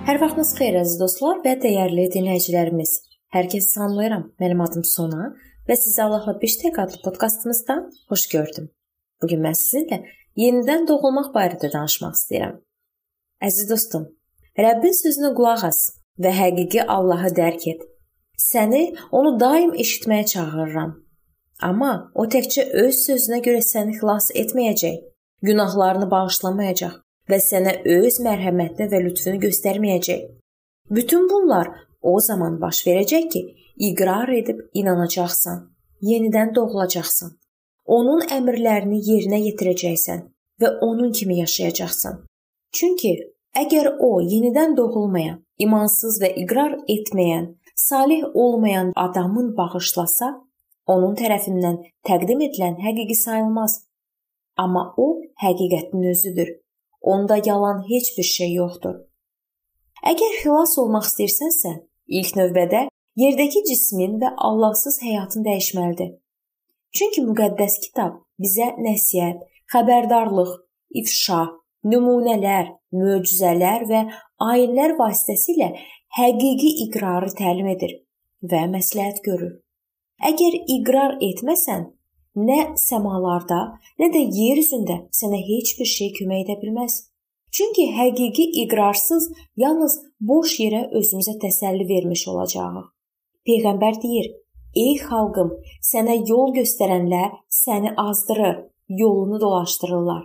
Sabahınız xeyir əziz dostlar və dəyərli dinləyicilərimiz. Hər kəsi salamlayıram. Mənim adım Sona və sizi Allahla Biştək adlı podkastımızda xoş gördüm. Bu gün mən sizinlə yenidən doğulmaq barədə danışmaq istəyirəm. Əziz dostum, Rəbbin sözünə qulaq as və həqiqi Allahı dərk et. Səni onu daim eşitməyə çağırıram. Amma o təkcə öz sözünə görə səni xilas etməyəcək, günahlarını bağışlamayacaq və sənə öz mərhəmətini və lütfünü göstərməyəcək. Bütün bunlar o zaman baş verəcək ki, iqrar edib inanacaqsan, yenidən doğulacaqsan. Onun əmrlərini yerinə yetirəcəksən və onun kimi yaşayacaqsan. Çünki əgər o yenidən doğulmayan, imansız və iqrar etməyən, salih olmayan adamın bağışlasa, onun tərəfindən təqdim edilən həqiqi sayılmaz. Amma o həqiqətin özüdür Onda yalan heç bir şey yoxdur. Əgər xilas olmaq istəyirsənsə, ilk növbədə yerdəki cismin və Allahsız həyatın dəyişməlidir. Çünki müqəddəs kitab bizə nəsihət, xəbərdarlıq, ifşa, nümunələr, möcüzələr və ayinlər vasitəsilə həqiqi iqrarı təlim edir və məsləhət görür. Əgər iqrar etməsən, Nə səmalarda, nə də yer üzündə sənə heç bir şey kömək edə bilməz. Çünki həqiqi iqrarsız yalnız boş yerə özümüzə təsəlli vermiş olacağıq. Peyğəmbər deyir: "Ey xalqım, sənə yol göstərənlər səni azdırır, yolunu dolaşdırırlar."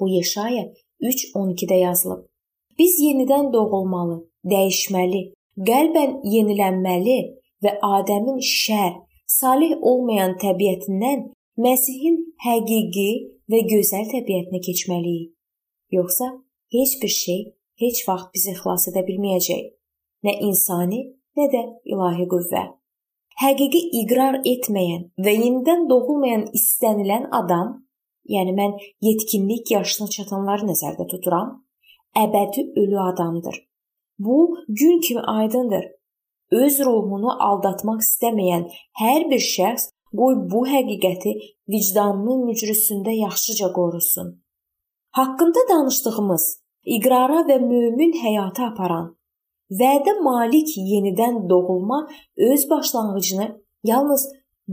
Bu Yeşaya 3:12-də yazılıb. Biz yenidən doğulmalı, dəyişməli, qəlbən yenilənməli və Adəmin şər, salih olmayan təbiətindən Məsihin həqiqi və gözəl təbiətinə keçməliyik. Yoxsa heç bir şey heç vaxt bizi xilas edə bilməyəcək. Nə insani, nə də ilahi qüvvə. Həqiqi iqrar etməyən və yenidən doğulmayan istənilən adam, yəni mən yetkinlik yaşına çatanları nəzərdə tuturam, əbədi ölü adamdır. Bu gün kimi aydındır öz ruhunu aldatmaq istəməyən hər bir şəxs qoy bu həqiqəti vicdanının mücrüsündə yaxşıca qorusun. Haqqında danışdığımız iqrara və mömin həyata aparan vədə malik yenidən doğulma öz başlanğıcını yalnız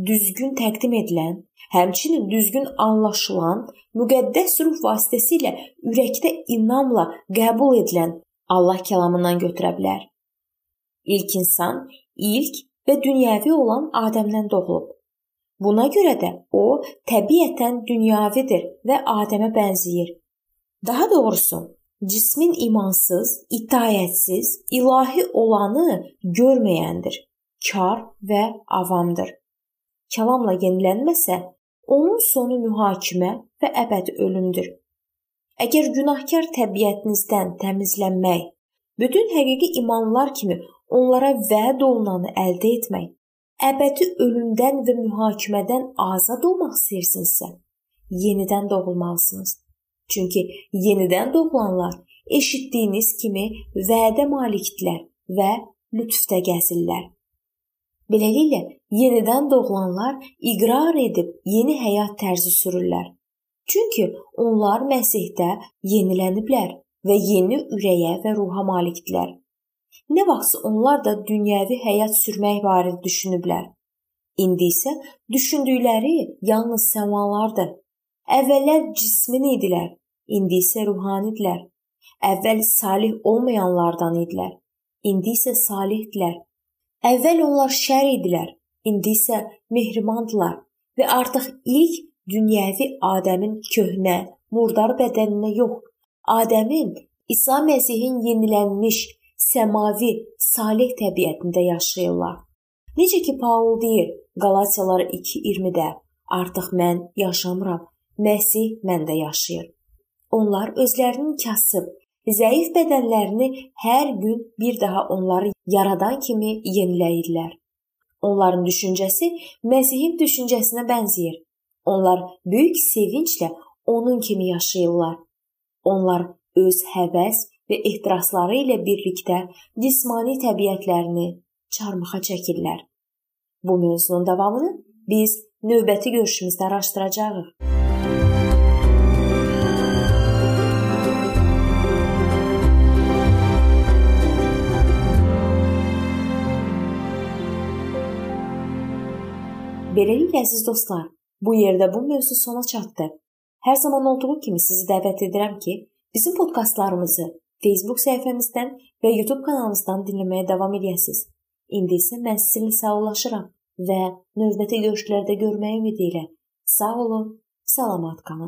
düzgün təqdim edilən, həmçinin düzgün anlaşılan, müqəddəs ruh vasitəsilə ürəkdə inamla qəbul edilən Allah kəlamından götürə bilər. İlk insan ilk və dünyəvi olan Adəmdən doğulub. Buna görə də o təbiətən dünyavidir və Adəmə bənzəyir. Daha doğrusu, cismin imansız, itaətsiz, ilahi olanı görməyəndir. Kar və avamdır. Kəlamla yenilənməsə, onun sonu mühakimə və əbədi ölümdür. Əgər günahkar təbiətinizdən təmizlənmək, bütün həqiqi imanlar kimi onlara vəd olunanı əldə etmək, əbədi ölümdən və mühakimədən azad olmaq istəyirsinizsə, yenidən doğulmalısınız. Çünki yenidən doğulanlar eşitdiyiniz kimi vədə malikdirlər və lütfdə gəzirlər. Beləliklə, yenidən doğulanlar iqrar edib yeni həyat tərzi sürürlər. Çünki onlar Məsihdə yeniləniblər və yeni ürəyə və ruha malikdirlər. Nə vaxt onlar da dünyəvi həyat sürmək barədə düşünüblər. İndi isə düşündükləri yalnız səmalardır. Əvvəllər cismin idilər, indi isə ruhanidilər. Əvvəl salih olmayanlardan idilər, indi isə salihdirlər. Əvvəl onlar şər idilər, indi isə mehribandılar və artıq ilk dünyəvi Adəmin köhnə, murdar bədəninə yox, Adəmin İsa Məsihin yenilənmiş səmavi, salih təbiətində yaşayırlar. Necə ki Paul deyir Qalatiyalar 2:20-də, artıq mən yaşamıram, Məsih məndə yaşayır. Onlar özlərinin kasıb, zəif bədənlərini hər gün bir daha onları yaradan kimi yeniləyirlər. Onların düşüncəsi Məsihin düşüncəsinə bənzəyir. Onlar böyük sevinclə onun kimi yaşayırlar. Onlar öz həvəs və ehtirasları ilə birlikdə cismani təbiətlərini çarmıxa çəkirlər. Bu mövzunun davamını biz növbəti görüşümüzdə araşdıracağıq. Beləliklə əziz dostlar, bu yerdə bu mövzu sona çatdı. Hər zaman olduğu kimi sizi dəvət edirəm ki, bizim podkastlarımızı Facebook səhifəmizdən və YouTube kanalımızdan dinləməyə davam edəsiniz. İndi isə mən sizinlə sağollaşıram və növbəti görüşlərdə görməyə ümidi ilə. Sağ olun, salamat qalın.